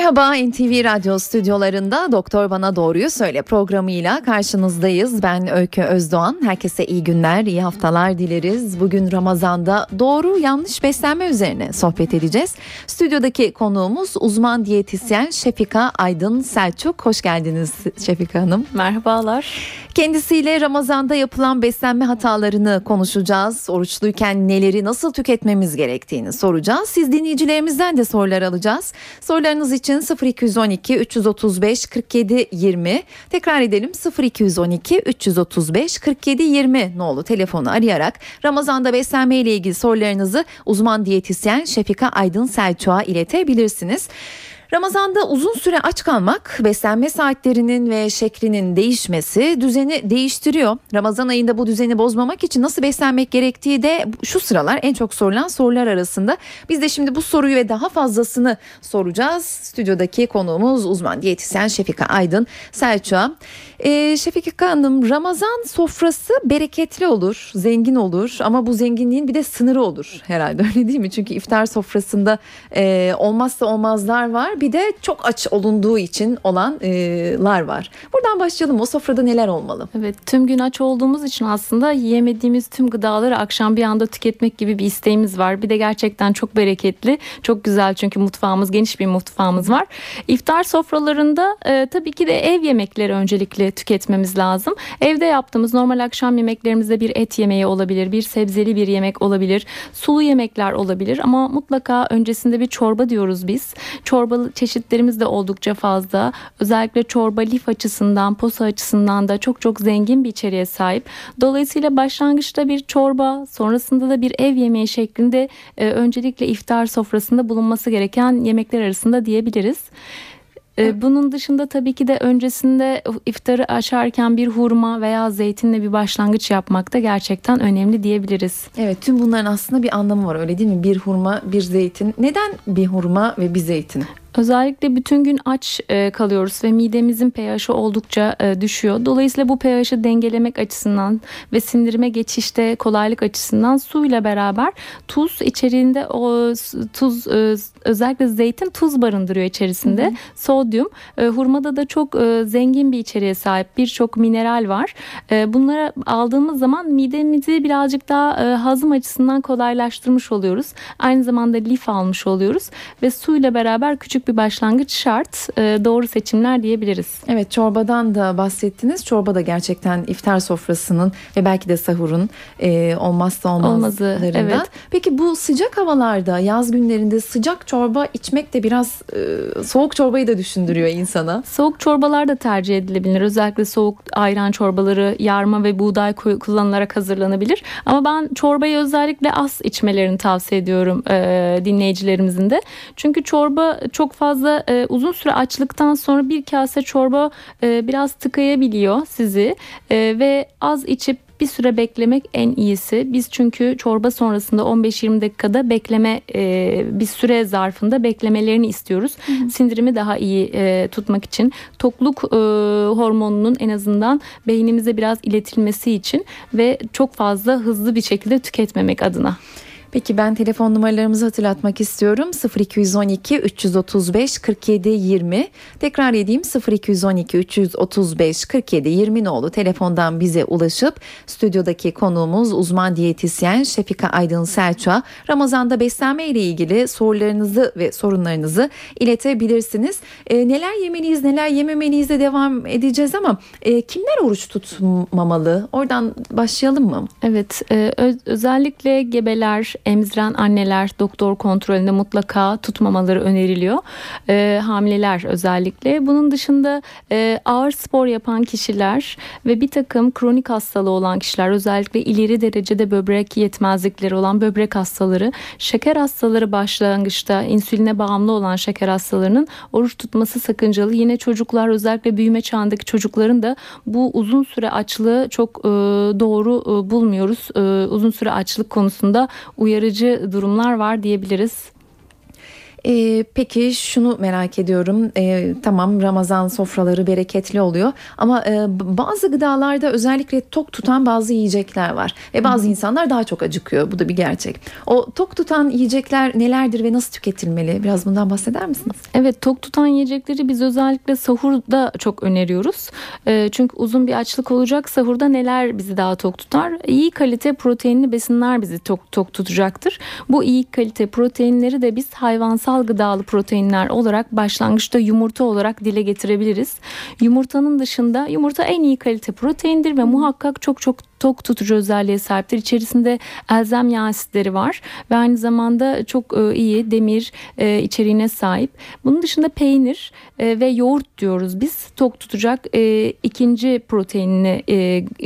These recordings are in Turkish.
Merhaba NTV Radyo stüdyolarında Doktor Bana Doğruyu Söyle programıyla karşınızdayız. Ben Öykü Özdoğan. Herkese iyi günler, iyi haftalar dileriz. Bugün Ramazan'da doğru yanlış beslenme üzerine sohbet edeceğiz. Stüdyodaki konuğumuz uzman diyetisyen Şefika Aydın Selçuk. Hoş geldiniz Şefika Hanım. Merhabalar. Kendisiyle Ramazan'da yapılan beslenme hatalarını konuşacağız. Oruçluyken neleri nasıl tüketmemiz gerektiğini soracağız. Siz dinleyicilerimizden de sorular alacağız. Sorularınız için 0212 335 47 20 tekrar edelim 0212 335 47 20 nolu telefonu arayarak Ramazan'da beslenme ile ilgili sorularınızı uzman diyetisyen Şefika Aydın Selçuk'a iletebilirsiniz. Ramazanda uzun süre aç kalmak beslenme saatlerinin ve şeklinin değişmesi düzeni değiştiriyor. Ramazan ayında bu düzeni bozmamak için nasıl beslenmek gerektiği de şu sıralar en çok sorulan sorular arasında. Biz de şimdi bu soruyu ve daha fazlasını soracağız. Stüdyodaki konuğumuz uzman diyetisyen Şefika Aydın Selçuk'a. Ee, Şefika Hanım Ramazan sofrası bereketli olur, zengin olur ama bu zenginliğin bir de sınırı olur herhalde öyle değil mi? Çünkü iftar sofrasında e, olmazsa olmazlar var bir de çok aç olunduğu için olanlar var. Buradan başlayalım o sofrada neler olmalı? Evet tüm gün aç olduğumuz için aslında yiyemediğimiz tüm gıdaları akşam bir anda tüketmek gibi bir isteğimiz var. Bir de gerçekten çok bereketli, çok güzel çünkü mutfağımız geniş bir mutfağımız var. İftar sofralarında e, tabii ki de ev yemekleri öncelikle tüketmemiz lazım. Evde yaptığımız normal akşam yemeklerimizde bir et yemeği olabilir, bir sebzeli bir yemek olabilir, sulu yemekler olabilir ama mutlaka öncesinde bir çorba diyoruz biz. Çeşitlerimiz de oldukça fazla. Özellikle çorba lif açısından, posa açısından da çok çok zengin bir içeriğe sahip. Dolayısıyla başlangıçta bir çorba, sonrasında da bir ev yemeği şeklinde e, öncelikle iftar sofrasında bulunması gereken yemekler arasında diyebiliriz. E, bunun dışında tabii ki de öncesinde iftarı aşarken bir hurma veya zeytinle bir başlangıç yapmak da gerçekten önemli diyebiliriz. Evet tüm bunların aslında bir anlamı var öyle değil mi? Bir hurma, bir zeytin. Neden bir hurma ve bir zeytin? Özellikle bütün gün aç e, kalıyoruz ve midemizin pH'i oldukça e, düşüyor. Dolayısıyla bu pH'i dengelemek açısından ve sindirime geçişte kolaylık açısından suyla beraber tuz içeriğinde o tuz e, özellikle zeytin tuz barındırıyor içerisinde. Hı hı. Sodyum. Hurmada da çok zengin bir içeriğe sahip birçok mineral var. Bunları aldığımız zaman midemizi birazcık daha hazım açısından kolaylaştırmış oluyoruz. Aynı zamanda lif almış oluyoruz ve suyla beraber küçük küçük bir başlangıç şart. E, doğru seçimler diyebiliriz. Evet çorbadan da bahsettiniz. Çorba da gerçekten iftar sofrasının ve belki de sahurun e, olmazsa olmazlarından. Olmazı, evet. Peki bu sıcak havalarda yaz günlerinde sıcak çorba içmek de biraz e, soğuk çorbayı da düşündürüyor insana. Soğuk çorbalar da tercih edilebilir. Özellikle soğuk ayran çorbaları yarma ve buğday kullanılarak hazırlanabilir. Ama ben çorbayı özellikle az içmelerini tavsiye ediyorum e, dinleyicilerimizin de. Çünkü çorba çok çok fazla e, uzun süre açlıktan sonra bir kase çorba e, biraz tıkayabiliyor sizi e, ve az içip bir süre beklemek en iyisi. Biz çünkü çorba sonrasında 15-20 dakikada bekleme e, bir süre zarfında beklemelerini istiyoruz. Hı hı. Sindirimi daha iyi e, tutmak için. Tokluk e, hormonunun en azından beynimize biraz iletilmesi için ve çok fazla hızlı bir şekilde tüketmemek adına. Peki ben telefon numaralarımızı hatırlatmak istiyorum. 0212 335 47 20. Tekrar edeyim 0212 335 47 20 nolu telefondan bize ulaşıp stüdyodaki konuğumuz uzman diyetisyen Şefika Aydın Selçuk'a Ramazan'da beslenme ile ilgili sorularınızı ve sorunlarınızı iletebilirsiniz. E, neler yemeliyiz neler yememeliyiz de devam edeceğiz ama e, kimler oruç tutmamalı? Oradan başlayalım mı? Evet e, özellikle gebeler emziren anneler doktor kontrolünde mutlaka tutmamaları öneriliyor. E, hamileler özellikle. Bunun dışında e, ağır spor yapan kişiler ve bir takım kronik hastalığı olan kişiler özellikle ileri derecede böbrek yetmezlikleri olan böbrek hastaları, şeker hastaları başlangıçta insüline bağımlı olan şeker hastalarının oruç tutması sakıncalı. Yine çocuklar özellikle büyüme çağındaki çocukların da bu uzun süre açlığı çok e, doğru e, bulmuyoruz. E, uzun süre açlık konusunda uyarı uyarıcı durumlar var diyebiliriz. Ee, peki şunu merak ediyorum. Ee, tamam Ramazan sofraları bereketli oluyor ama e, bazı gıdalarda özellikle tok tutan bazı yiyecekler var ve bazı Hı. insanlar daha çok acıkıyor. Bu da bir gerçek. O tok tutan yiyecekler nelerdir ve nasıl tüketilmeli? Biraz bundan bahseder misiniz? Evet, tok tutan yiyecekleri biz özellikle sahurda çok öneriyoruz. E, çünkü uzun bir açlık olacak. Sahurda neler bizi daha tok tutar? İyi kalite proteinli besinler bizi tok tok tutacaktır. Bu iyi kalite proteinleri de biz hayvansal gıdalı proteinler olarak başlangıçta yumurta olarak dile getirebiliriz. Yumurtanın dışında yumurta en iyi kalite proteindir ve muhakkak çok çok tok tutucu özelliğe sahiptir. İçerisinde elzem yağ asitleri var ve aynı zamanda çok e, iyi demir e, içeriğine sahip. Bunun dışında peynir e, ve yoğurt diyoruz biz. Tok tutacak ikinci proteinli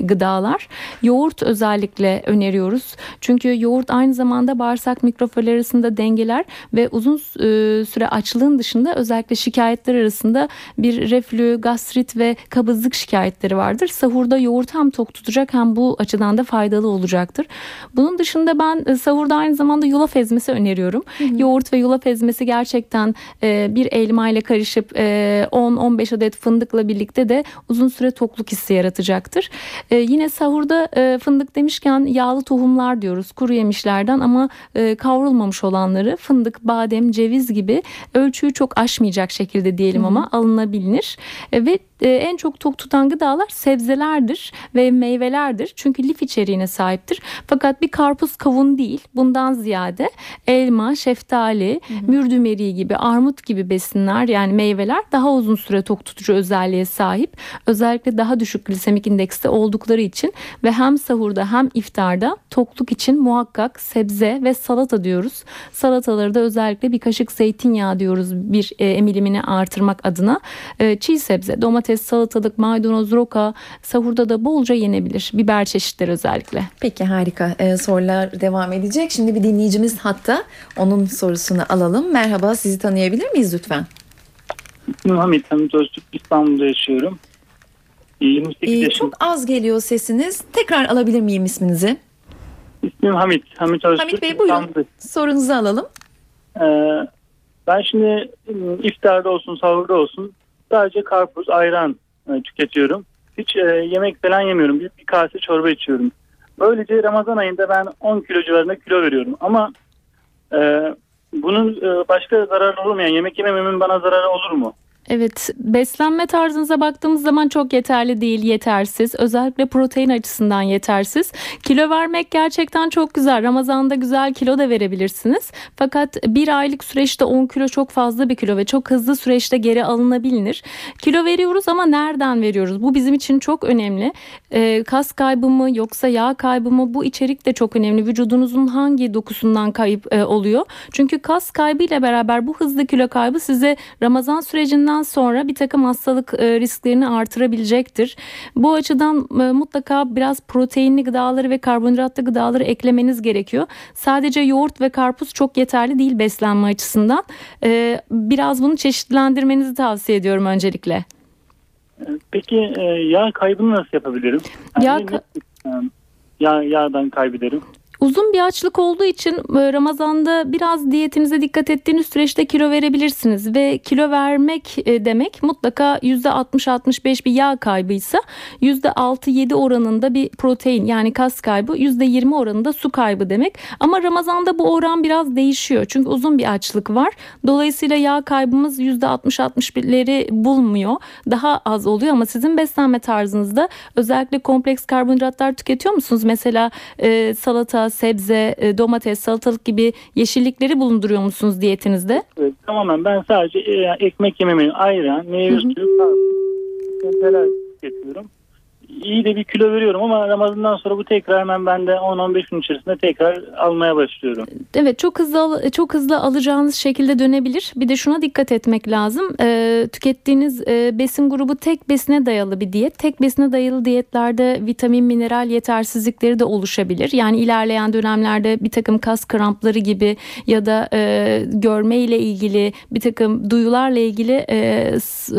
gıdalar. Yoğurt özellikle öneriyoruz. Çünkü yoğurt aynı zamanda bağırsak mikroflora arasında dengeler ve uzun süre açlığın dışında özellikle şikayetler arasında bir reflü, gastrit ve kabızlık şikayetleri vardır. Sahurda yoğurt hem tok tutacak hem bu bu açıdan da faydalı olacaktır. Bunun dışında ben e, savurda aynı zamanda yulaf ezmesi öneriyorum. Hı hı. Yoğurt ve yulaf ezmesi gerçekten e, bir elma ile karışıp 10-15 e, adet fındıkla birlikte de uzun süre tokluk hissi yaratacaktır. Yine sahurda fındık demişken yağlı tohumlar diyoruz kuru yemişlerden ama kavrulmamış olanları fındık, badem, ceviz gibi ölçüyü çok aşmayacak şekilde diyelim hı hı. ama alınabilir. Ve en çok tok tutan gıdalar sebzelerdir ve meyvelerdir. Çünkü lif içeriğine sahiptir. Fakat bir karpuz kavun değil. Bundan ziyade elma, şeftali, hı hı. mürdümeri gibi, armut gibi besinler yani meyveler daha uzun süre tok tutucu özelliğe sahip. Özellikle daha düşük glisemik indekste oldukları için ve hem sahurda hem iftarda tokluk için muhakkak sebze ve salata diyoruz. Salataları da özellikle bir kaşık zeytinyağı diyoruz bir e, emilimini artırmak adına. E, çiğ sebze, domates, salatalık, maydanoz, roka sahurda da bolca yenebilir. Biber çeşitleri özellikle. Peki harika. Ee, sorular devam edecek. Şimdi bir dinleyicimiz hatta onun sorusunu alalım. Merhaba sizi tanıyabilir miyiz lütfen? İsmim Hamit. Hamit Öztürk. İstanbul'da yaşıyorum. 28 ee, yaşım. Çok az geliyor sesiniz. Tekrar alabilir miyim isminizi? İsmim Hamit. Hamit Öztürk. Hamit Bey buyurun. İstanbul'da. Sorunuzu alalım. Ee, ben şimdi ıı, iftarda olsun, sahurda olsun sadece karpuz, ayran e, tüketiyorum hiç e, yemek falan yemiyorum. Bir, bir kase çorba içiyorum. Böylece Ramazan ayında ben 10 kilo civarında kilo veriyorum. Ama e, bunun e, başka zararlı olmayan yemek yemememin bana zararı olur mu? Evet beslenme tarzınıza baktığımız zaman çok yeterli değil yetersiz. Özellikle protein açısından yetersiz. Kilo vermek gerçekten çok güzel. Ramazan'da güzel kilo da verebilirsiniz. Fakat bir aylık süreçte 10 kilo çok fazla bir kilo ve çok hızlı süreçte geri alınabilir. Kilo veriyoruz ama nereden veriyoruz? Bu bizim için çok önemli. Ee, kas kaybı mı yoksa yağ kaybı mı? Bu içerik de çok önemli. Vücudunuzun hangi dokusundan kayıp e, oluyor? Çünkü kas kaybı ile beraber bu hızlı kilo kaybı size Ramazan sürecinden Bundan sonra bir takım hastalık e, risklerini artırabilecektir. Bu açıdan e, mutlaka biraz proteinli gıdaları ve karbonhidratlı gıdaları eklemeniz gerekiyor. Sadece yoğurt ve karpuz çok yeterli değil beslenme açısından. E, biraz bunu çeşitlendirmenizi tavsiye ediyorum öncelikle. Peki yağ kaybını nasıl yapabilirim? Yani yağ, yağ yağdan kaybederim. Uzun bir açlık olduğu için e, Ramazan'da biraz diyetinize dikkat ettiğiniz süreçte kilo verebilirsiniz ve kilo vermek e, demek mutlaka %60-65 bir yağ kaybıysa %6-7 oranında bir protein yani kas kaybı %20 oranında su kaybı demek. Ama Ramazan'da bu oran biraz değişiyor çünkü uzun bir açlık var. Dolayısıyla yağ kaybımız %60-61'leri bulmuyor. Daha az oluyor ama sizin beslenme tarzınızda özellikle kompleks karbonhidratlar tüketiyor musunuz? Mesela e, salata, sebze, e, domates, salatalık gibi yeşillikleri bulunduruyor musunuz diyetinizde? Evet, tamamen ben sadece e, ekmek yememeyi ayran, meyve suyu, neler tüketiyorum iyi de bir kilo veriyorum ama Ramazan'dan sonra bu tekrar hemen bende 10-15 gün içerisinde tekrar almaya başlıyorum. Evet çok hızlı çok hızlı alacağınız şekilde dönebilir. Bir de şuna dikkat etmek lazım. E, tükettiğiniz e, besin grubu tek besine dayalı bir diyet. Tek besine dayalı diyetlerde vitamin, mineral yetersizlikleri de oluşabilir. Yani ilerleyen dönemlerde bir takım kas krampları gibi ya da e, görme ile ilgili bir takım duyularla ilgili e,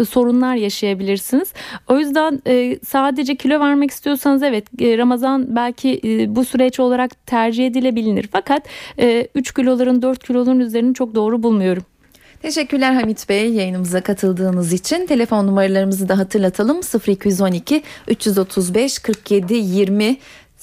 sorunlar yaşayabilirsiniz. O yüzden e, sadece kilo vermek istiyorsanız evet e, Ramazan belki e, bu süreç olarak tercih edilebilir. Fakat 3 e, kiloların 4 kiloların üzerini çok doğru bulmuyorum. Teşekkürler Hamit Bey yayınımıza katıldığınız için. Telefon numaralarımızı da hatırlatalım. 0212 335 47 20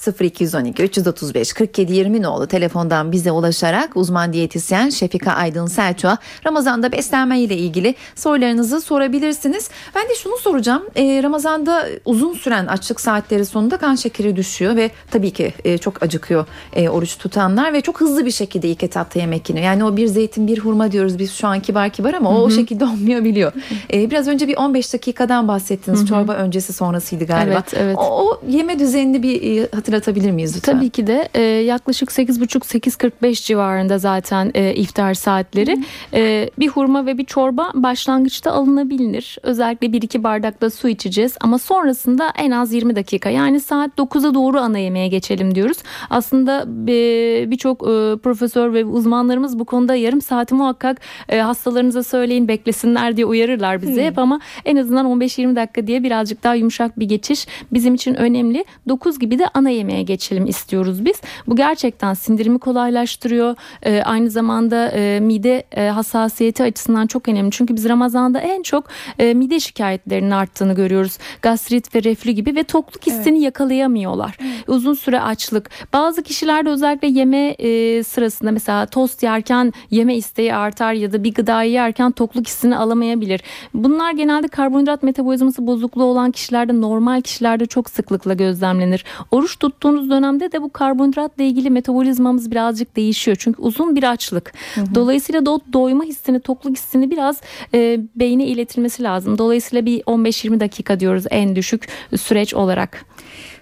0212 335 47 20 nolu telefondan bize ulaşarak uzman diyetisyen Şefika Aydın Selçuk'a Ramazan'da beslenme ile ilgili sorularınızı sorabilirsiniz. Ben de şunu soracağım. Ee, Ramazan'da uzun süren açlık saatleri sonunda kan şekeri düşüyor ve tabii ki e, çok acıkıyor e, oruç tutanlar ve çok hızlı bir şekilde ilk etapta yemek yeniyor. Yani o bir zeytin bir hurma diyoruz biz şu an kibar kibar ama o, o şekilde olmayabiliyor. Ee, biraz önce bir 15 dakikadan bahsettiniz. Çorba öncesi sonrasıydı galiba. Evet, evet. O, o yeme düzenini bir e, hatırlatabilir miyiz lütfen? Tabii ki de e, yaklaşık 8.30-8.45 civarında zaten e, iftar saatleri. E, bir hurma ve bir çorba başlangıçta alınabilir. Özellikle 1-2 bardakla su içeceğiz ama sonrasında en az 20 dakika yani saat 9'a doğru ana yemeğe geçelim diyoruz. Aslında e, birçok e, profesör ve uzmanlarımız bu konuda yarım saati muhakkak e, hastalarınıza söyleyin beklesinler diye uyarırlar bizi hep ama en azından 15-20 dakika diye birazcık daha yumuşak bir geçiş bizim için önemli. 9 gibi de ana yemeğe geçelim istiyoruz biz. Bu gerçekten sindirimi kolaylaştırıyor. Ee, aynı zamanda e, mide e, hassasiyeti açısından çok önemli. Çünkü biz Ramazan'da en çok e, mide şikayetlerinin arttığını görüyoruz. Gastrit ve reflü gibi ve tokluk hissini yakalayamıyorlar. Uzun süre açlık. Bazı kişilerde özellikle yeme e, sırasında mesela tost yerken yeme isteği artar ya da bir gıdayı yerken tokluk hissini alamayabilir. Bunlar genelde karbonhidrat metabolizması bozukluğu olan kişilerde normal kişilerde çok sıklıkla gözlemlenir. Oruç tuttuğunuz dönemde de bu karbonhidratla ilgili metabolizmamız birazcık değişiyor. Çünkü uzun bir açlık. Dolayısıyla da o doyma hissini, tokluk hissini biraz e, beyne iletilmesi lazım. Dolayısıyla bir 15-20 dakika diyoruz en düşük süreç olarak.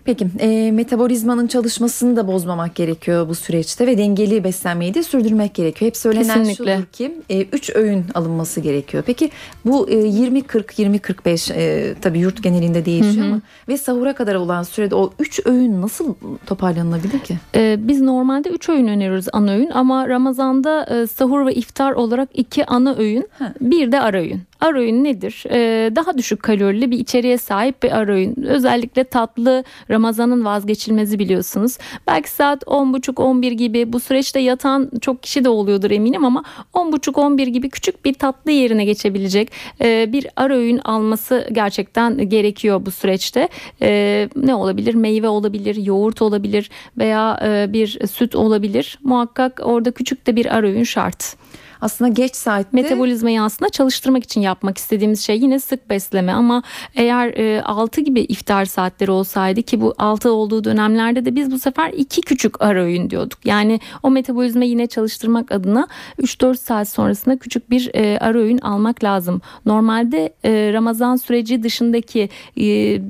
Peki e, metabolizmanın çalışmasını da bozmamak gerekiyor bu süreçte ve dengeli beslenmeyi de sürdürmek gerekiyor. Hep söylenen Kesinlikle. şudur ki 3 öğün alınması gerekiyor. Peki bu e, 20-40 20-45 e, tabii yurt genelinde değişiyor ama ve sahura kadar olan sürede o 3 öğün nasıl toparlanabilir ki? Ee, biz normalde 3 öğün öneriyoruz ana öğün ama Ramazan'da e, sahur ve iftar olarak 2 ana öğün Ha. bir de ara öğün. Öğün nedir? Ee, daha düşük kalorili bir içeriğe sahip bir öğün. Özellikle tatlı Ramazan'ın vazgeçilmezi biliyorsunuz. Belki saat 10.30-11 gibi bu süreçte yatan çok kişi de oluyordur eminim ama 10.30-11 gibi küçük bir tatlı yerine geçebilecek e, bir öğün alması gerçekten gerekiyor bu süreçte. E, ne olabilir? Meyve olabilir, yoğurt olabilir veya e, bir süt olabilir. Muhakkak orada küçük de bir öğün şart. Aslında geç saatte Metabolizmayı aslında çalıştırmak için yapmak istediğimiz şey yine sık besleme ama eğer e, 6 gibi iftar saatleri olsaydı ki bu 6 olduğu dönemlerde de biz bu sefer iki küçük ara öğün diyorduk. Yani o metabolizmayı yine çalıştırmak adına 3-4 saat sonrasında küçük bir e, ara öğün almak lazım. Normalde e, Ramazan süreci dışındaki e,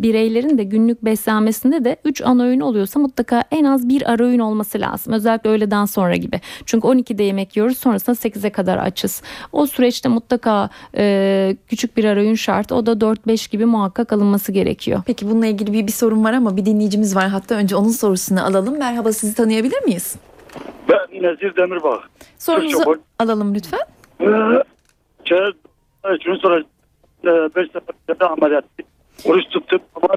bireylerin de günlük beslenmesinde de 3 ana öğün oluyorsa mutlaka en az bir ara öğün olması lazım. Özellikle öğleden sonra gibi. Çünkü 12'de yemek yiyoruz sonrasında 8'e kadar açız. O süreçte mutlaka e, küçük bir ara öğün şart. O da 4-5 gibi muhakkak alınması gerekiyor. Peki bununla ilgili bir, bir sorun var ama bir dinleyicimiz var. Hatta önce onun sorusunu alalım. Merhaba sizi tanıyabilir miyiz? Ben Nezir Demirbağ. Sorunuzu Çok- alalım lütfen. Ee, şey, şunu soracağım. Ee, beş sefer de ameliyat. Oruç tuttum ama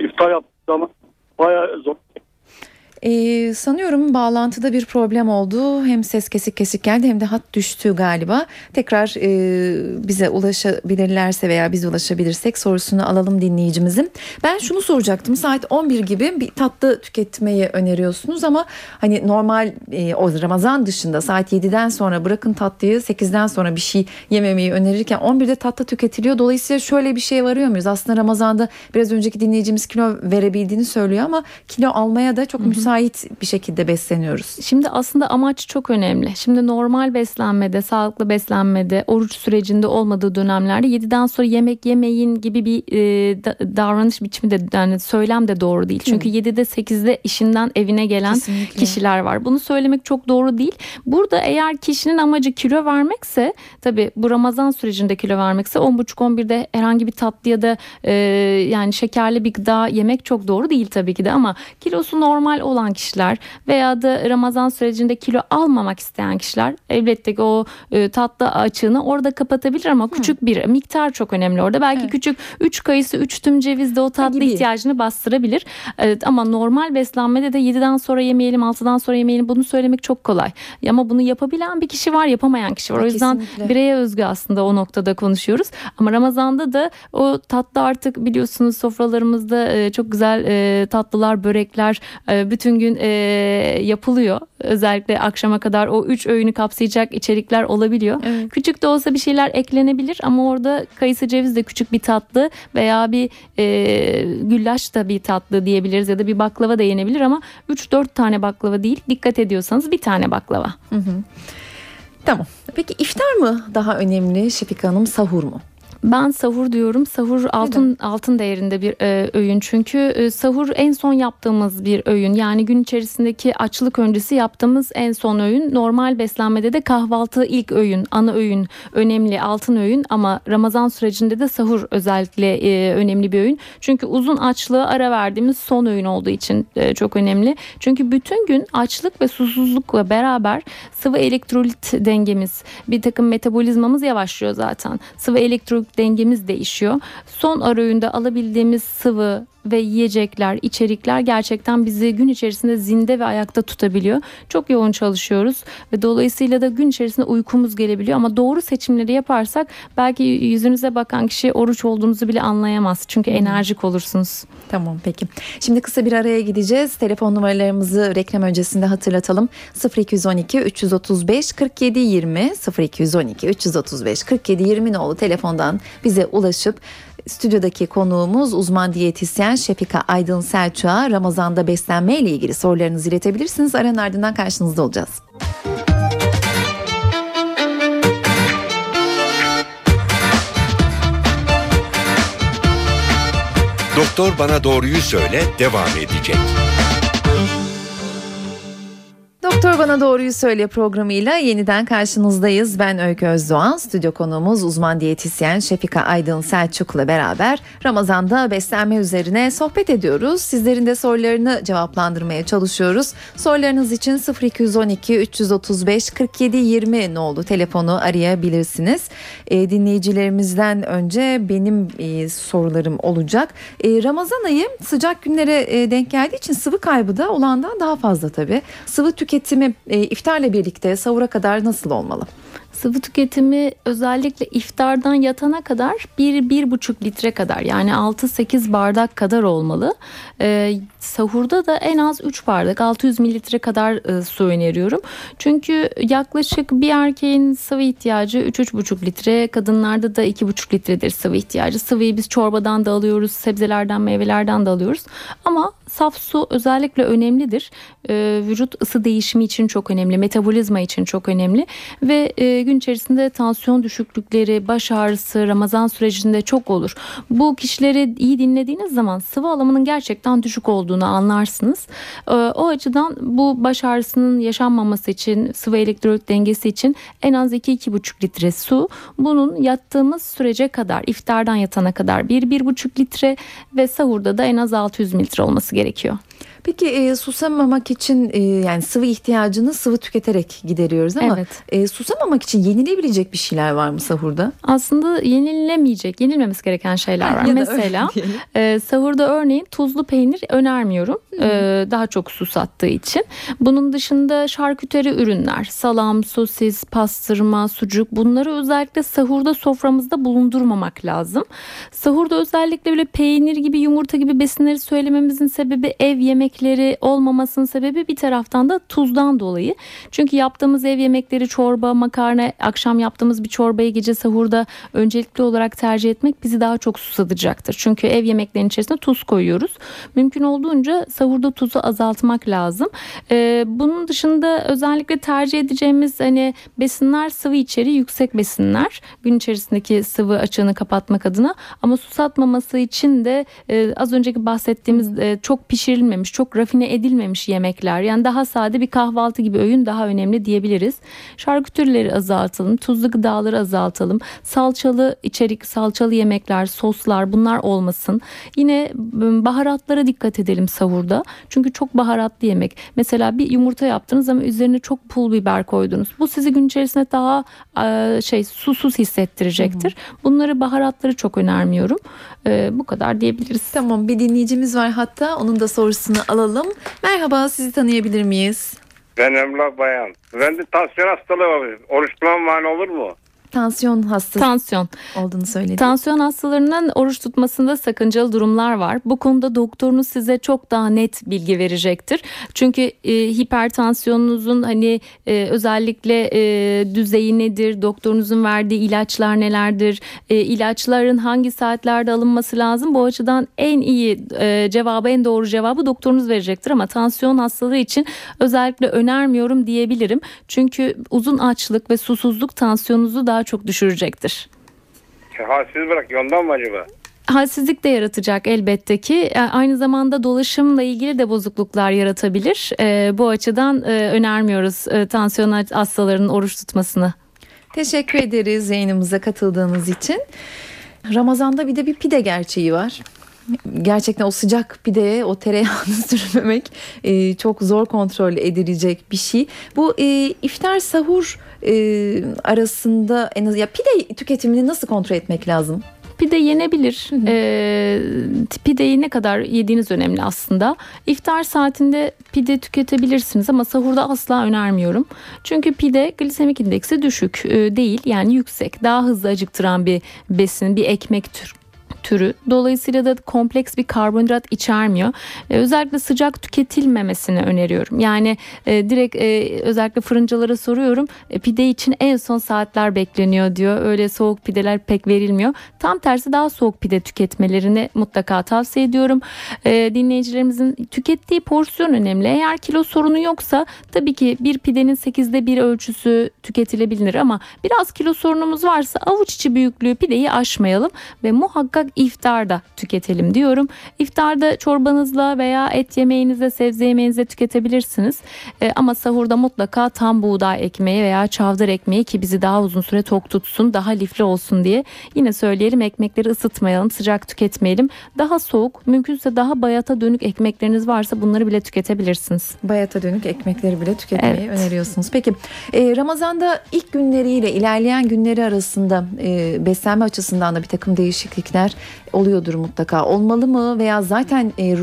iftar yaptığım zaman bayağı zor. Ee, sanıyorum bağlantıda bir problem oldu. Hem ses kesik kesik geldi hem de hat düştü galiba. Tekrar e, bize ulaşabilirlerse veya biz ulaşabilirsek sorusunu alalım dinleyicimizin. Ben şunu soracaktım. Saat 11 gibi bir tatlı tüketmeyi öneriyorsunuz ama hani normal e, o Ramazan dışında saat 7'den sonra bırakın tatlıyı 8'den sonra bir şey yememeyi önerirken 11'de tatlı tüketiliyor. Dolayısıyla şöyle bir şeye varıyor muyuz? Aslında Ramazan'da biraz önceki dinleyicimiz kilo verebildiğini söylüyor ama kilo almaya da çok müsait bir şekilde besleniyoruz. Şimdi aslında amaç çok önemli. Şimdi normal beslenmede, sağlıklı beslenmede, oruç sürecinde olmadığı dönemlerde 7'den sonra yemek yemeyin gibi bir e, da- davranış biçimi de yani söylem de doğru değil. Çünkü 7'de 8'de işinden evine gelen Kesinlikle. kişiler var. Bunu söylemek çok doğru değil. Burada eğer kişinin amacı kilo vermekse tabi bu Ramazan sürecinde kilo vermekse 10.30-11'de herhangi bir tatlı ya da e, yani şekerli bir gıda yemek çok doğru değil tabii ki de ama kilosu normal olan olan kişiler veya da Ramazan sürecinde kilo almamak isteyen kişiler elbette ki o e, tatlı açığını orada kapatabilir ama küçük bir miktar çok önemli orada. Belki Evet. küçük 3 kayısı 3 tüm ceviz de o tatlı gibi. ihtiyacını bastırabilir. Evet, ama normal beslenmede de 7'den sonra yemeyelim 6'dan sonra yemeyelim bunu söylemek çok kolay. Ama bunu yapabilen bir kişi var yapamayan kişi var. O yüzden Kesinlikle. bireye özgü aslında o noktada konuşuyoruz. Ama Ramazan'da da o tatlı artık biliyorsunuz sofralarımızda e, çok güzel e, tatlılar, börekler e, bütün gün e, yapılıyor. Özellikle akşama kadar o üç öğünü kapsayacak içerikler olabiliyor. Evet. Küçük de olsa bir şeyler eklenebilir ama orada kayısı ceviz de küçük bir tatlı veya bir e, güllaç da bir tatlı diyebiliriz ya da bir baklava da yenebilir ama 3-4 tane baklava değil dikkat ediyorsanız bir tane baklava. Tamam. Peki iftar mı daha önemli Şefika Hanım sahur mu? Ben sahur diyorum. Sahur altın altın değerinde bir e, öğün. Çünkü e, sahur en son yaptığımız bir öğün. Yani gün içerisindeki açlık öncesi yaptığımız en son öğün. Normal beslenmede de kahvaltı ilk öğün, ana öğün, önemli altın öğün ama Ramazan sürecinde de sahur özellikle e, önemli bir öğün. Çünkü uzun açlığı ara verdiğimiz son öğün olduğu için e, çok önemli. Çünkü bütün gün açlık ve susuzlukla beraber sıvı elektrolit dengemiz, bir takım metabolizmamız yavaşlıyor zaten. Sıvı elektrolit dengemiz değişiyor. Son ara öğünde alabildiğimiz sıvı ve yiyecekler, içerikler gerçekten bizi gün içerisinde zinde ve ayakta tutabiliyor. Çok yoğun çalışıyoruz ve dolayısıyla da gün içerisinde uykumuz gelebiliyor ama doğru seçimleri yaparsak belki yüzünüze bakan kişi oruç olduğunuzu bile anlayamaz. Çünkü enerjik olursunuz. Tamam peki. Şimdi kısa bir araya gideceğiz. Telefon numaralarımızı reklam öncesinde hatırlatalım. 0212 335 47 20 0212 335 47 20 nolu telefondan bize ulaşıp stüdyodaki konuğumuz uzman diyetisyen Şefika Aydın Selçuk'a Ramazan'da beslenme ile ilgili sorularınızı iletebilirsiniz. Aranın ardından karşınızda olacağız. Doktor bana doğruyu söyle devam edecek. Doktor Bana Doğruyu Söyle programıyla yeniden karşınızdayız. Ben Öykü Özdoğan, stüdyo konuğumuz uzman diyetisyen Şefika Aydın Selçuk'la beraber Ramazan'da beslenme üzerine sohbet ediyoruz. Sizlerin de sorularını cevaplandırmaya çalışıyoruz. Sorularınız için 0212 335 47 20 nolu telefonu arayabilirsiniz. E, dinleyicilerimizden önce benim e, sorularım olacak. E, Ramazan ayı sıcak günlere e, denk geldiği için sıvı kaybı da olandan daha fazla tabii. Sıvı tüketimi e, iftarla birlikte sahura kadar nasıl olmalı? Sıvı tüketimi özellikle iftardan yatana kadar 1-1,5 litre kadar yani 6-8 bardak kadar olmalı. Ee, sahurda da en az 3 bardak 600 mililitre kadar e, su öneriyorum. Çünkü yaklaşık bir erkeğin sıvı ihtiyacı 3-3,5 litre kadınlarda da 2,5 litredir sıvı ihtiyacı. Sıvıyı biz çorbadan da alıyoruz sebzelerden meyvelerden de alıyoruz ama saf su özellikle önemlidir. Ee, vücut ısı değişimi için çok önemli metabolizma için çok önemli ve e, gün içerisinde tansiyon düşüklükleri, baş ağrısı Ramazan sürecinde çok olur. Bu kişileri iyi dinlediğiniz zaman sıvı alımının gerçekten düşük olduğunu anlarsınız. Ee, o açıdan bu baş ağrısının yaşanmaması için sıvı elektrolit dengesi için en az 2-2,5 litre su. Bunun yattığımız sürece kadar iftardan yatana kadar 1-1,5 litre ve sahurda da en az 600 mililitre olması gerekiyor. Peki e, susamamak için e, yani sıvı ihtiyacını sıvı tüketerek gideriyoruz ama Evet. e, susamamak için yenilebilecek bir şeyler var mı sahurda? Aslında yenilemeyecek, yenilmemesi gereken şeyler var. Ya Mesela e, sahurda örneğin tuzlu peynir önermiyorum. E, daha çok su sattığı için. Bunun dışında şarküteri ürünler, salam, sosis, pastırma, sucuk bunları özellikle sahurda soframızda bulundurmamak lazım. Sahurda özellikle böyle peynir gibi, yumurta gibi besinleri söylememizin sebebi ev yemekleri olmamasının sebebi bir taraftan da tuzdan dolayı. Çünkü yaptığımız ev yemekleri çorba, makarna, akşam yaptığımız bir çorbayı gece sahurda öncelikli olarak tercih etmek bizi daha çok susatacaktır. Çünkü ev yemeklerinin içerisine tuz koyuyoruz. Mümkün olduğunca sahurda tuzu azaltmak lazım. Ee, bunun dışında özellikle tercih edeceğimiz hani besinler sıvı içeriği yüksek besinler. Gün içerisindeki sıvı açığını kapatmak adına ama susatmaması için de e, az önceki bahsettiğimiz e, çok pişirilmemiş, çok rafine edilmemiş yemekler. Yani daha sade bir kahvaltı gibi öğün daha önemli diyebiliriz. Şarküterileri azalt azaltalım. Tuzlu gıdaları azaltalım. Salçalı içerik, salçalı yemekler, soslar bunlar olmasın. Yine baharatlara dikkat edelim sahurda. Çünkü çok baharatlı yemek. Mesela bir yumurta yaptınız ama üzerine çok pul biber koydunuz. Bu sizi gün içerisinde daha şey susuz hissettirecektir. Bunları baharatları çok önermiyorum. Bu kadar diyebiliriz. Tamam bir dinleyicimiz var hatta onun da sorusunu alalım. Merhaba sizi tanıyabilir miyiz? Ben Emlak Bayan. Ben de tansiyon hastalığı var. Oruç mani olur mu? Tansiyon hastası Tansiyon. olduğunu söyledi. Tansiyon hastalarının oruç tutmasında sakıncalı durumlar var. Bu konuda doktorunuz size çok daha net bilgi verecektir. Çünkü e, hipertansiyonunuzun hani e, özellikle e, düzeyi nedir? Doktorunuzun verdiği ilaçlar nelerdir? E, ilaçların hangi saatlerde alınması lazım? Bu açıdan en iyi e, cevabı, en doğru cevabı doktorunuz verecektir. Ama tansiyon hastalığı için özellikle önermiyorum diyebilirim. Çünkü uzun açlık ve susuzluk tansiyonunuzu daha çok düşürecektir. Halsiz bırak ondan mı acaba? Halsizlik de yaratacak elbette ki. E, aynı zamanda dolaşımla ilgili de bozukluklar yaratabilir. E, bu açıdan e, önermiyoruz e, tansiyon hastalarının oruç tutmasını. Teşekkür ederiz yayınımıza katıldığınız için. Ramazan'da bir de bir pide gerçeği var gerçekten o sıcak pideye o tereyağını sürmemek e, çok zor kontrol edilecek bir şey. Bu e, iftar sahur e, arasında en az ya pide tüketimini nasıl kontrol etmek lazım? Pide yenebilir. Hı hı. E, pideyi ne kadar yediğiniz önemli aslında. İftar saatinde pide tüketebilirsiniz ama sahurda asla önermiyorum. Çünkü pide glisemik indeksi düşük e, değil yani yüksek. Daha hızlı acıktıran bir besin, bir ekmek tür türü. Dolayısıyla da kompleks bir karbonhidrat içermiyor. E, özellikle sıcak tüketilmemesini öneriyorum. Yani e, direkt e, özellikle fırıncılara soruyorum. E, pide için en son saatler bekleniyor diyor. Öyle soğuk pideler pek verilmiyor. Tam tersi daha soğuk pide tüketmelerini mutlaka tavsiye ediyorum. E, dinleyicilerimizin tükettiği porsiyon önemli. Eğer kilo sorunu yoksa tabii ki bir pidenin 8'de bir ölçüsü tüketilebilir ama biraz kilo sorunumuz varsa avuç içi büyüklüğü pideyi aşmayalım ve muhakkak iftarda tüketelim diyorum. İftarda çorbanızla veya et yemeğinizle sebze yemeğinizle tüketebilirsiniz. E, ama sahurda mutlaka tam buğday ekmeği veya çavdar ekmeği ki bizi daha uzun süre tok tutsun, daha lifli olsun diye. Yine söyleyelim ekmekleri ısıtmayalım, sıcak tüketmeyelim. Daha soğuk, mümkünse daha bayata dönük ekmekleriniz varsa bunları bile tüketebilirsiniz. Bayata dönük ekmekleri bile tüketmeyi evet. öneriyorsunuz. Peki e, Ramazan'da ilk günleriyle ilerleyen günleri arasında e, beslenme açısından da bir takım değişiklikler oluyordur mutlaka. Olmalı mı veya zaten e,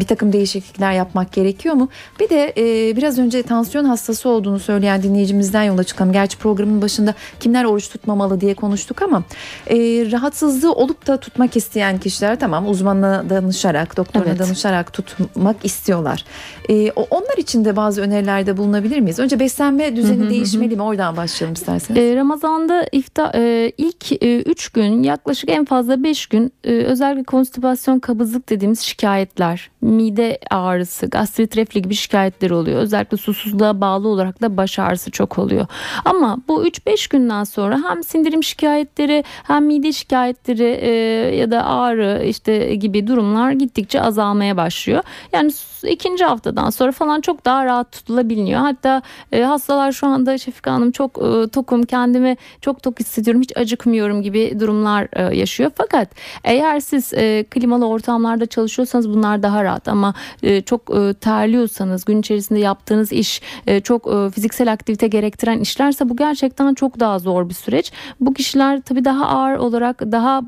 bir takım değişiklikler yapmak gerekiyor mu? Bir de e, biraz önce tansiyon hastası olduğunu söyleyen dinleyicimizden yola çıkalım. Gerçi programın başında kimler oruç tutmamalı diye konuştuk ama e, rahatsızlığı olup da tutmak isteyen kişiler tamam uzmanına danışarak, doktoruna evet. danışarak tutmak istiyorlar. E, onlar için de bazı önerilerde bulunabilir miyiz? Önce beslenme düzeni değişmeli mi? Oradan başlayalım isterseniz. E, Ramazan'da iftar e, ilk 3 e, gün yaklaşık en fazla 5 gün e, özellikle konstipasyon, kabızlık dediğimiz şikayetler, mide ağrısı, gastrit reflü gibi şikayetler oluyor. Özellikle susuzluğa bağlı olarak da baş ağrısı çok oluyor. Ama bu 3-5 günden sonra hem sindirim şikayetleri hem mide şikayetleri e, ya da ağrı işte gibi durumlar gittikçe azalmaya başlıyor. Yani ikinci haftadan sonra falan çok daha rahat tutulabiliyor. Hatta e, hastalar şu anda Şefika Hanım çok e, tokum kendimi çok tok hissediyorum hiç acıkmıyorum gibi durumlar e, yaşıyor. Fakat eğer siz e, klimalı ortamlarda çalışıyorsanız bunlar daha rahat ama e, çok e, terliyorsanız gün içerisinde yaptığınız iş e, çok e, fiziksel aktivite gerektiren işlerse bu gerçekten çok daha zor bir süreç. Bu kişiler tabii daha ağır olarak daha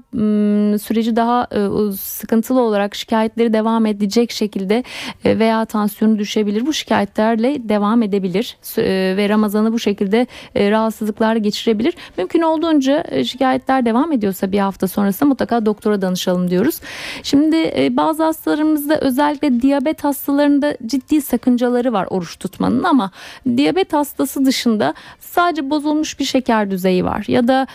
süreci daha e, sıkıntılı olarak şikayetleri devam edecek şekilde e, veya tansiyonu düşebilir. Bu şikayetlerle devam edebilir e, ve Ramazan'ı bu şekilde e, rahatsızlıklar geçirebilir. Mümkün olduğunca e, şikayetler devam ediyorsa bir hafta sonrasında mutlaka doktora danışalım diyoruz. Şimdi e, bazı hastalarımızda özellikle diyabet hastalarında ciddi sakıncaları var oruç tutmanın ama diyabet hastası dışında sadece bozulmuş bir şeker düzeyi var ya da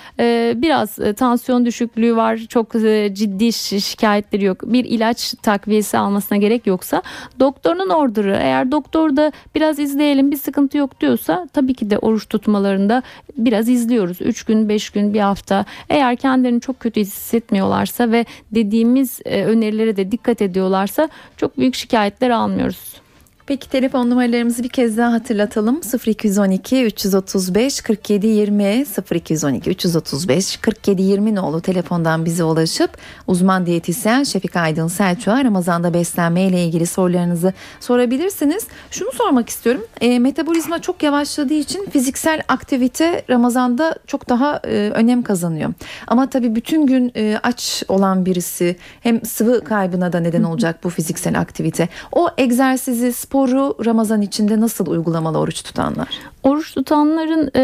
biraz tansiyon düşüklüğü var çok ciddi şikayetleri yok bir ilaç takviyesi almasına gerek yoksa doktorun orderı eğer doktor da biraz izleyelim bir sıkıntı yok diyorsa tabii ki de oruç tutmalarında biraz izliyoruz. 3 gün 5 gün bir hafta. Eğer kendilerini çok kötü hissetmiyorlarsa ve dediğimiz e, önerilere de dikkat ediyorlarsa çok büyük şikayetler almıyoruz. Peki telefon numaralarımızı bir kez daha hatırlatalım. 0212 335 47 20 0212 335 47 20 nolu telefondan bize ulaşıp uzman diyetisyen Şefik Aydın Selçuk'a Ramazan'da beslenme ile ilgili sorularınızı sorabilirsiniz. Şunu sormak istiyorum. E, metabolizma çok yavaşladığı için fiziksel aktivite Ramazan'da çok daha e, önem kazanıyor. Ama tabii bütün gün e, aç olan birisi hem sıvı kaybına da neden olacak bu fiziksel aktivite. O egzersizi, sporu Ramazan içinde nasıl uygulamalı oruç tutanlar? Oruç tutanların e,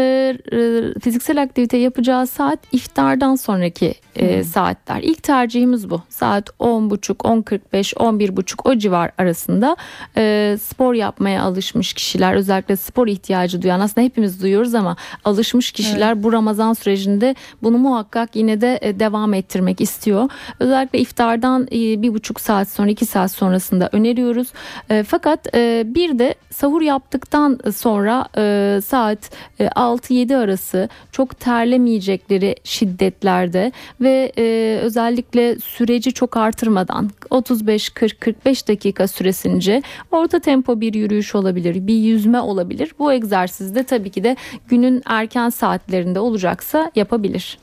e, fiziksel aktivite yapacağı saat iftardan sonraki e, saatler. İlk tercihimiz bu. Saat 10.30, 10.45, 11.30 o civar arasında e, spor yapmaya alışmış kişiler özellikle spor ihtiyacı duyan aslında hepimiz duyuyoruz ama alışmış kişiler bu Ramazan sürecinde bunu muhakkak yine de e, devam ettirmek istiyor. Özellikle iftardan e, bir buçuk saat sonra iki saat sonrasında öneriyoruz. E, fakat e, bir de sahur yaptıktan sonra e, saat e, 6-7 arası çok terlemeyecekleri şiddetlerde ve e, özellikle süreci çok artırmadan 35-40-45 dakika süresince orta tempo bir yürüyüş olabilir, bir yüzme olabilir. Bu egzersizde tabii ki de günün erken saatlerinde olacaksa yapabilir.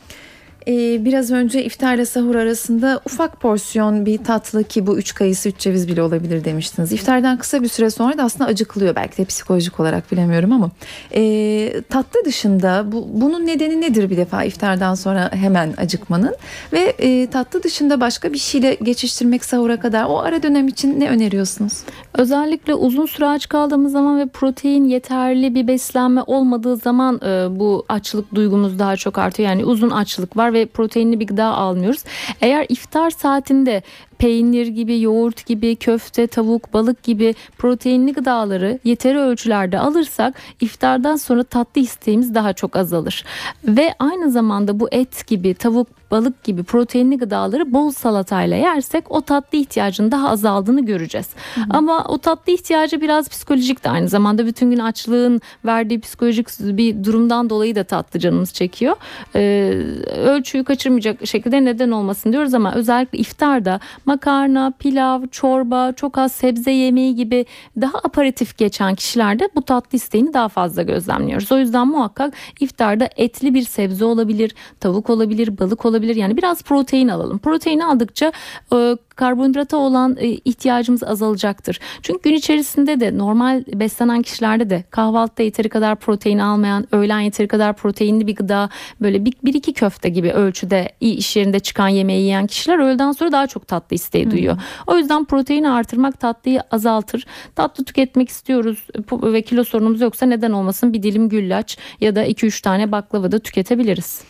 Ee, biraz önce iftarla sahur arasında ufak porsiyon bir tatlı ki bu üç kayısı üç ceviz bile olabilir demiştiniz. İftardan kısa bir süre sonra da aslında acıkılıyor belki de psikolojik olarak bilemiyorum ama e, tatlı dışında bu, bunun nedeni nedir bir defa iftardan sonra hemen acıkmanın ve e, tatlı dışında başka bir şeyle geçiştirmek sahura kadar o ara dönem için ne öneriyorsunuz? Özellikle uzun süre aç kaldığımız zaman ve protein yeterli bir beslenme olmadığı zaman e, bu açlık duygumuz daha çok artıyor. Yani uzun açlık var ve proteinli bir gıda almıyoruz. Eğer iftar saatinde peynir gibi, yoğurt gibi, köfte, tavuk, balık gibi proteinli gıdaları yeteri ölçülerde alırsak iftardan sonra tatlı isteğimiz daha çok azalır. Ve aynı zamanda bu et gibi, tavuk, balık gibi proteinli gıdaları bol salatayla yersek o tatlı ihtiyacının daha azaldığını göreceğiz. Hı hı. Ama o tatlı ihtiyacı biraz psikolojik de aynı zamanda bütün gün açlığın verdiği psikolojik bir durumdan dolayı da tatlı canımız çekiyor. Ee, ölçüyü kaçırmayacak şekilde neden olmasın diyoruz ama özellikle iftarda makarna, pilav, çorba, çok az sebze yemeği gibi daha aparatif geçen kişilerde bu tatlı isteğini daha fazla gözlemliyoruz. O yüzden muhakkak iftarda etli bir sebze olabilir, tavuk olabilir, balık olabilir. Yani biraz protein alalım. Proteini aldıkça e, karbonhidrata olan e, ihtiyacımız azalacaktır. Çünkü gün içerisinde de normal beslenen kişilerde de kahvaltıda yeteri kadar protein almayan, öğlen yeteri kadar proteinli bir gıda böyle bir, bir iki köfte gibi ölçüde iş yerinde çıkan yemeği yiyen kişiler öğleden sonra daha çok tatlı isteği duyuyor. Hmm. O yüzden proteini artırmak tatlıyı azaltır. Tatlı tüketmek istiyoruz ve kilo sorunumuz yoksa neden olmasın bir dilim güllaç ya da 2-3 tane baklava da tüketebiliriz.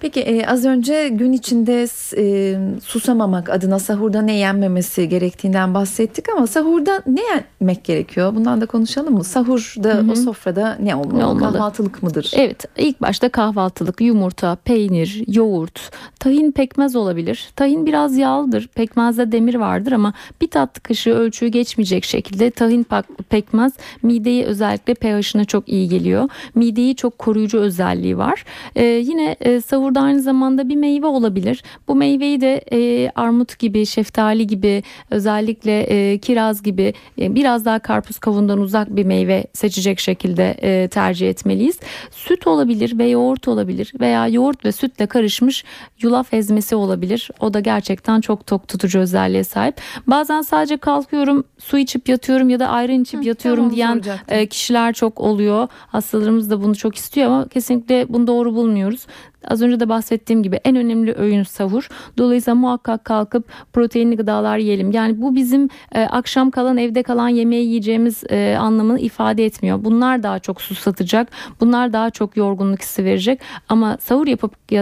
Peki e, az önce gün içinde e, susamamak adına sahurda ne yenmemesi gerektiğinden bahsettik ama sahurda ne yenmek gerekiyor? Bundan da konuşalım mı? Sahurda Hı-hı. o sofrada ne olmalı? ne olmalı? Kahvaltılık mıdır? Evet ilk başta kahvaltılık yumurta, peynir, yoğurt, tahin pekmez olabilir. Tahin biraz yağlıdır. Pekmezde demir vardır ama bir tatlı kaşığı ölçüyü geçmeyecek şekilde tahin pekmez mideyi özellikle pH'ine çok iyi geliyor. Mideyi çok koruyucu özelliği var. Ee, yine e, sahur burada aynı zamanda bir meyve olabilir. Bu meyveyi de e, armut gibi, şeftali gibi, özellikle e, kiraz gibi e, biraz daha karpuz kavundan uzak bir meyve seçecek şekilde e, tercih etmeliyiz. Süt olabilir ve yoğurt olabilir veya yoğurt ve sütle karışmış yulaf ezmesi olabilir. O da gerçekten çok tok tutucu özelliğe sahip. Bazen sadece kalkıyorum, su içip yatıyorum ya da ayran içip Hı, yatıyorum tamam, diyen e, kişiler çok oluyor. Hastalarımız da bunu çok istiyor ama kesinlikle bunu doğru bulmuyoruz. Az önce de bahsettiğim gibi en önemli öğün sahur. Dolayısıyla muhakkak kalkıp proteinli gıdalar yiyelim. Yani bu bizim e, akşam kalan evde kalan yemeği yiyeceğimiz e, anlamını ifade etmiyor. Bunlar daha çok susatacak. Bunlar daha çok yorgunluk hissi verecek. Ama sahur yapıp e,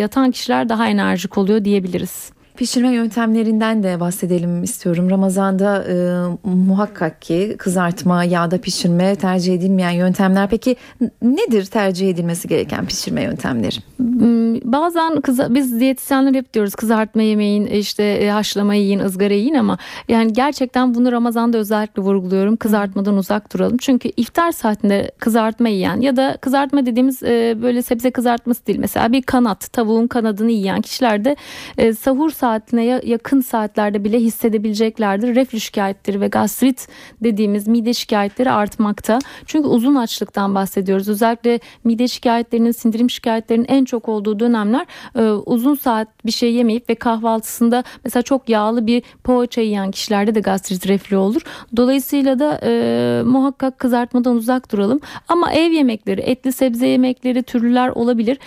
yatan kişiler daha enerjik oluyor diyebiliriz. Pişirme yöntemlerinden de bahsedelim istiyorum. Ramazan'da e, muhakkak ki kızartma, yağda pişirme tercih edilmeyen yöntemler. Peki nedir tercih edilmesi gereken pişirme yöntemleri? Hmm, bazen kıza, biz diyetisyenler hep diyoruz kızartma yemeyin, işte e, haşlama yiyin, ızgara yiyin ama yani gerçekten bunu Ramazan'da özellikle vurguluyorum. Kızartmadan uzak duralım. Çünkü iftar saatinde kızartma yiyen ya da kızartma dediğimiz e, böyle sebze kızartması değil. Mesela bir kanat, tavuğun kanadını yiyen kişilerde e, sahur saatine yakın saatlerde bile hissedebileceklerdir. Reflü şikayetleri ve gastrit dediğimiz mide şikayetleri artmakta. Çünkü uzun açlıktan bahsediyoruz. Özellikle mide şikayetlerinin, sindirim şikayetlerinin en çok olduğu dönemler e, uzun saat bir şey yemeyip ve kahvaltısında mesela çok yağlı bir poğaça yiyen kişilerde de gastrit reflü olur. Dolayısıyla da e, muhakkak kızartmadan uzak duralım. Ama ev yemekleri, etli sebze yemekleri, türlüler olabilir.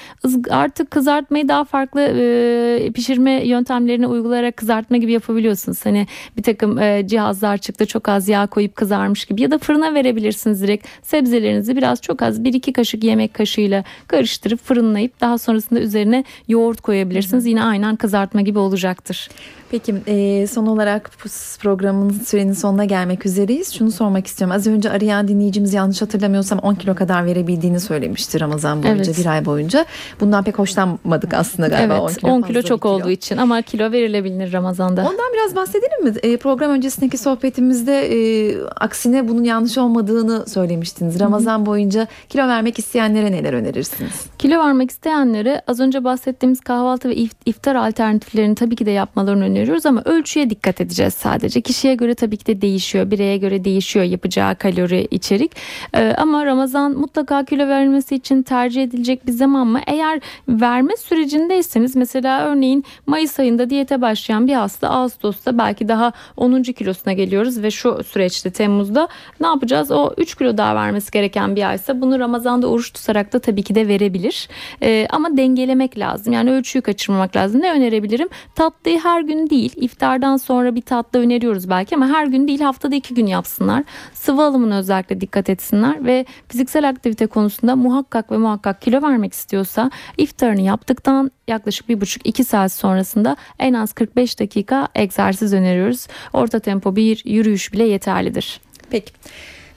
Artık kızartmayı daha farklı e, pişirme yöntemlerini uygulayarak kızartma gibi yapabiliyorsunuz. Hani bir takım e, cihazlar çıktı çok az yağ koyup kızarmış gibi ya da fırına verebilirsiniz direkt. Sebzelerinizi biraz çok az bir iki kaşık yemek kaşığıyla karıştırıp fırınlayıp daha sonrasında üzerine yoğurt koyabilirsiniz. Yine aynen kızartma gibi olacaktır. Peki e, son olarak programın sürenin sonuna gelmek üzereyiz. Şunu sormak istiyorum. Az önce arayan dinleyicimiz yanlış hatırlamıyorsam 10 kilo kadar verebildiğini söylemişti Ramazan boyunca evet. bir ay boyunca. Bundan pek hoşlanmadık aslında galiba. Evet 10 kilo, 10 kilo çok kilo. olduğu için ama kilo verilebilir Ramazan'da. Ondan biraz bahsedelim mi? E, program öncesindeki sohbetimizde e, aksine bunun yanlış olmadığını söylemiştiniz. Ramazan Hı-hı. boyunca kilo vermek isteyenlere neler önerirsiniz? Kilo vermek isteyenlere az önce bahsettiğimiz kahvaltı ve iftar alternatiflerini tabii ki de yapmalarını öneriyorum öneriyoruz ama ölçüye dikkat edeceğiz sadece. Kişiye göre tabii ki de değişiyor. Bireye göre değişiyor yapacağı kalori içerik. Ee, ama Ramazan mutlaka kilo vermesi için tercih edilecek bir zaman mı? Eğer verme sürecindeyseniz mesela örneğin Mayıs ayında diyete başlayan bir hasta Ağustos'ta belki daha 10. kilosuna geliyoruz ve şu süreçte Temmuz'da ne yapacağız? O 3 kilo daha vermesi gereken bir aysa bunu Ramazan'da oruç tutarak da tabii ki de verebilir. Ee, ama dengelemek lazım. Yani ölçüyü kaçırmamak lazım. Ne önerebilirim? Tatlıyı her gün değil. İftardan sonra bir tatlı öneriyoruz belki ama her gün değil haftada iki gün yapsınlar. Sıvı alımına özellikle dikkat etsinler ve fiziksel aktivite konusunda muhakkak ve muhakkak kilo vermek istiyorsa iftarını yaptıktan yaklaşık bir buçuk iki saat sonrasında en az 45 dakika egzersiz öneriyoruz. Orta tempo bir yürüyüş bile yeterlidir. Peki.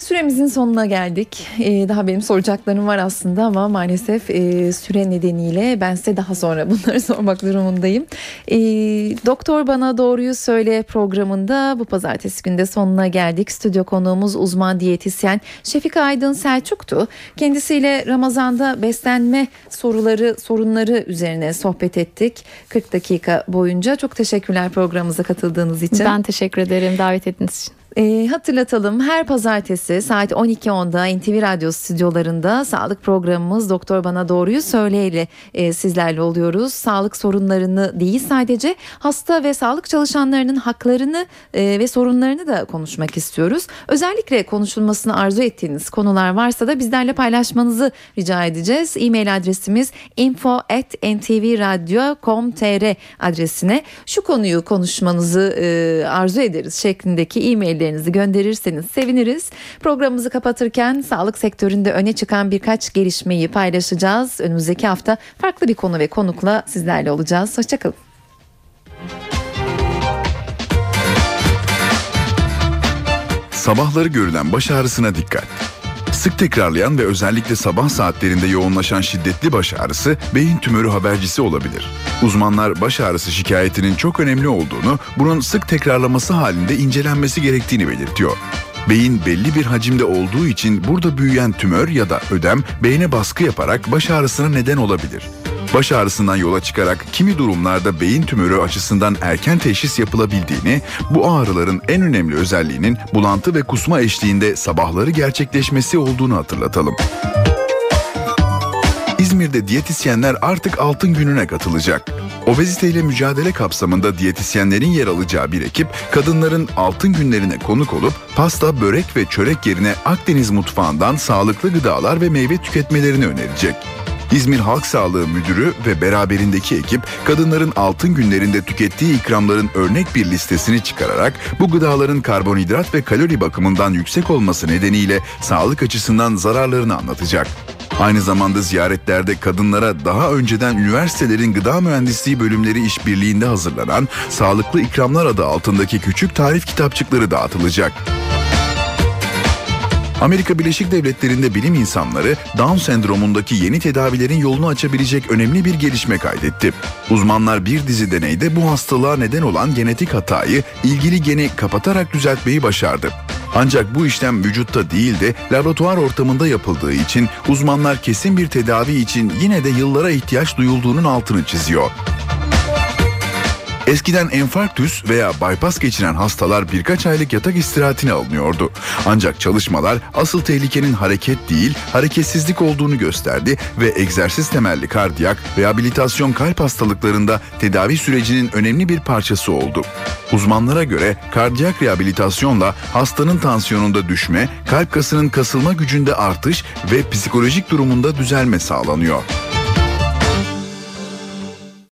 Süremizin sonuna geldik. Ee, daha benim soracaklarım var aslında ama maalesef e, süre nedeniyle ben size daha sonra bunları sormak durumundayım. E, Doktor Bana Doğruyu Söyle programında bu pazartesi günde sonuna geldik. Stüdyo konuğumuz uzman diyetisyen Şefik Aydın Selçuk'tu. Kendisiyle Ramazan'da beslenme soruları, sorunları üzerine sohbet ettik. 40 dakika boyunca. Çok teşekkürler programımıza katıldığınız için. Ben teşekkür ederim davet ettiğiniz için. E, hatırlatalım her pazartesi saat 12.10'da NTV Radyo stüdyolarında sağlık programımız Doktor Bana Doğruyu Söyle ile e, sizlerle oluyoruz. Sağlık sorunlarını değil sadece hasta ve sağlık çalışanlarının haklarını e, ve sorunlarını da konuşmak istiyoruz. Özellikle konuşulmasını arzu ettiğiniz konular varsa da bizlerle paylaşmanızı rica edeceğiz. E-mail adresimiz info@ntvradio.com.tr adresine şu konuyu konuşmanızı e, arzu ederiz şeklindeki e-mail maillerinizi gönderirseniz seviniriz. Programımızı kapatırken sağlık sektöründe öne çıkan birkaç gelişmeyi paylaşacağız. Önümüzdeki hafta farklı bir konu ve konukla sizlerle olacağız. Hoşçakalın. Sabahları görülen baş ağrısına dikkat. Sık tekrarlayan ve özellikle sabah saatlerinde yoğunlaşan şiddetli baş ağrısı beyin tümörü habercisi olabilir. Uzmanlar baş ağrısı şikayetinin çok önemli olduğunu, bunun sık tekrarlaması halinde incelenmesi gerektiğini belirtiyor. Beyin belli bir hacimde olduğu için burada büyüyen tümör ya da ödem beyne baskı yaparak baş ağrısına neden olabilir. Baş ağrısından yola çıkarak kimi durumlarda beyin tümörü açısından erken teşhis yapılabildiğini, bu ağrıların en önemli özelliğinin bulantı ve kusma eşliğinde sabahları gerçekleşmesi olduğunu hatırlatalım. İzmir'de diyetisyenler artık altın gününe katılacak. Obeziteyle mücadele kapsamında diyetisyenlerin yer alacağı bir ekip kadınların altın günlerine konuk olup pasta, börek ve çörek yerine Akdeniz mutfağından sağlıklı gıdalar ve meyve tüketmelerini önerecek. İzmir Halk Sağlığı Müdürü ve beraberindeki ekip kadınların altın günlerinde tükettiği ikramların örnek bir listesini çıkararak bu gıdaların karbonhidrat ve kalori bakımından yüksek olması nedeniyle sağlık açısından zararlarını anlatacak. Aynı zamanda ziyaretlerde kadınlara daha önceden üniversitelerin gıda mühendisliği bölümleri işbirliğinde hazırlanan Sağlıklı İkramlar adı altındaki küçük tarif kitapçıkları dağıtılacak. Amerika Birleşik Devletleri'nde bilim insanları Down sendromundaki yeni tedavilerin yolunu açabilecek önemli bir gelişme kaydetti. Uzmanlar bir dizi deneyde bu hastalığa neden olan genetik hatayı ilgili geni kapatarak düzeltmeyi başardı. Ancak bu işlem vücutta değil de laboratuvar ortamında yapıldığı için uzmanlar kesin bir tedavi için yine de yıllara ihtiyaç duyulduğunun altını çiziyor. Eskiden enfarktüs veya bypass geçiren hastalar birkaç aylık yatak istirahatine alınıyordu. Ancak çalışmalar asıl tehlikenin hareket değil, hareketsizlik olduğunu gösterdi ve egzersiz temelli kardiyak rehabilitasyon kalp hastalıklarında tedavi sürecinin önemli bir parçası oldu. Uzmanlara göre kardiyak rehabilitasyonla hastanın tansiyonunda düşme, kalp kasının kasılma gücünde artış ve psikolojik durumunda düzelme sağlanıyor.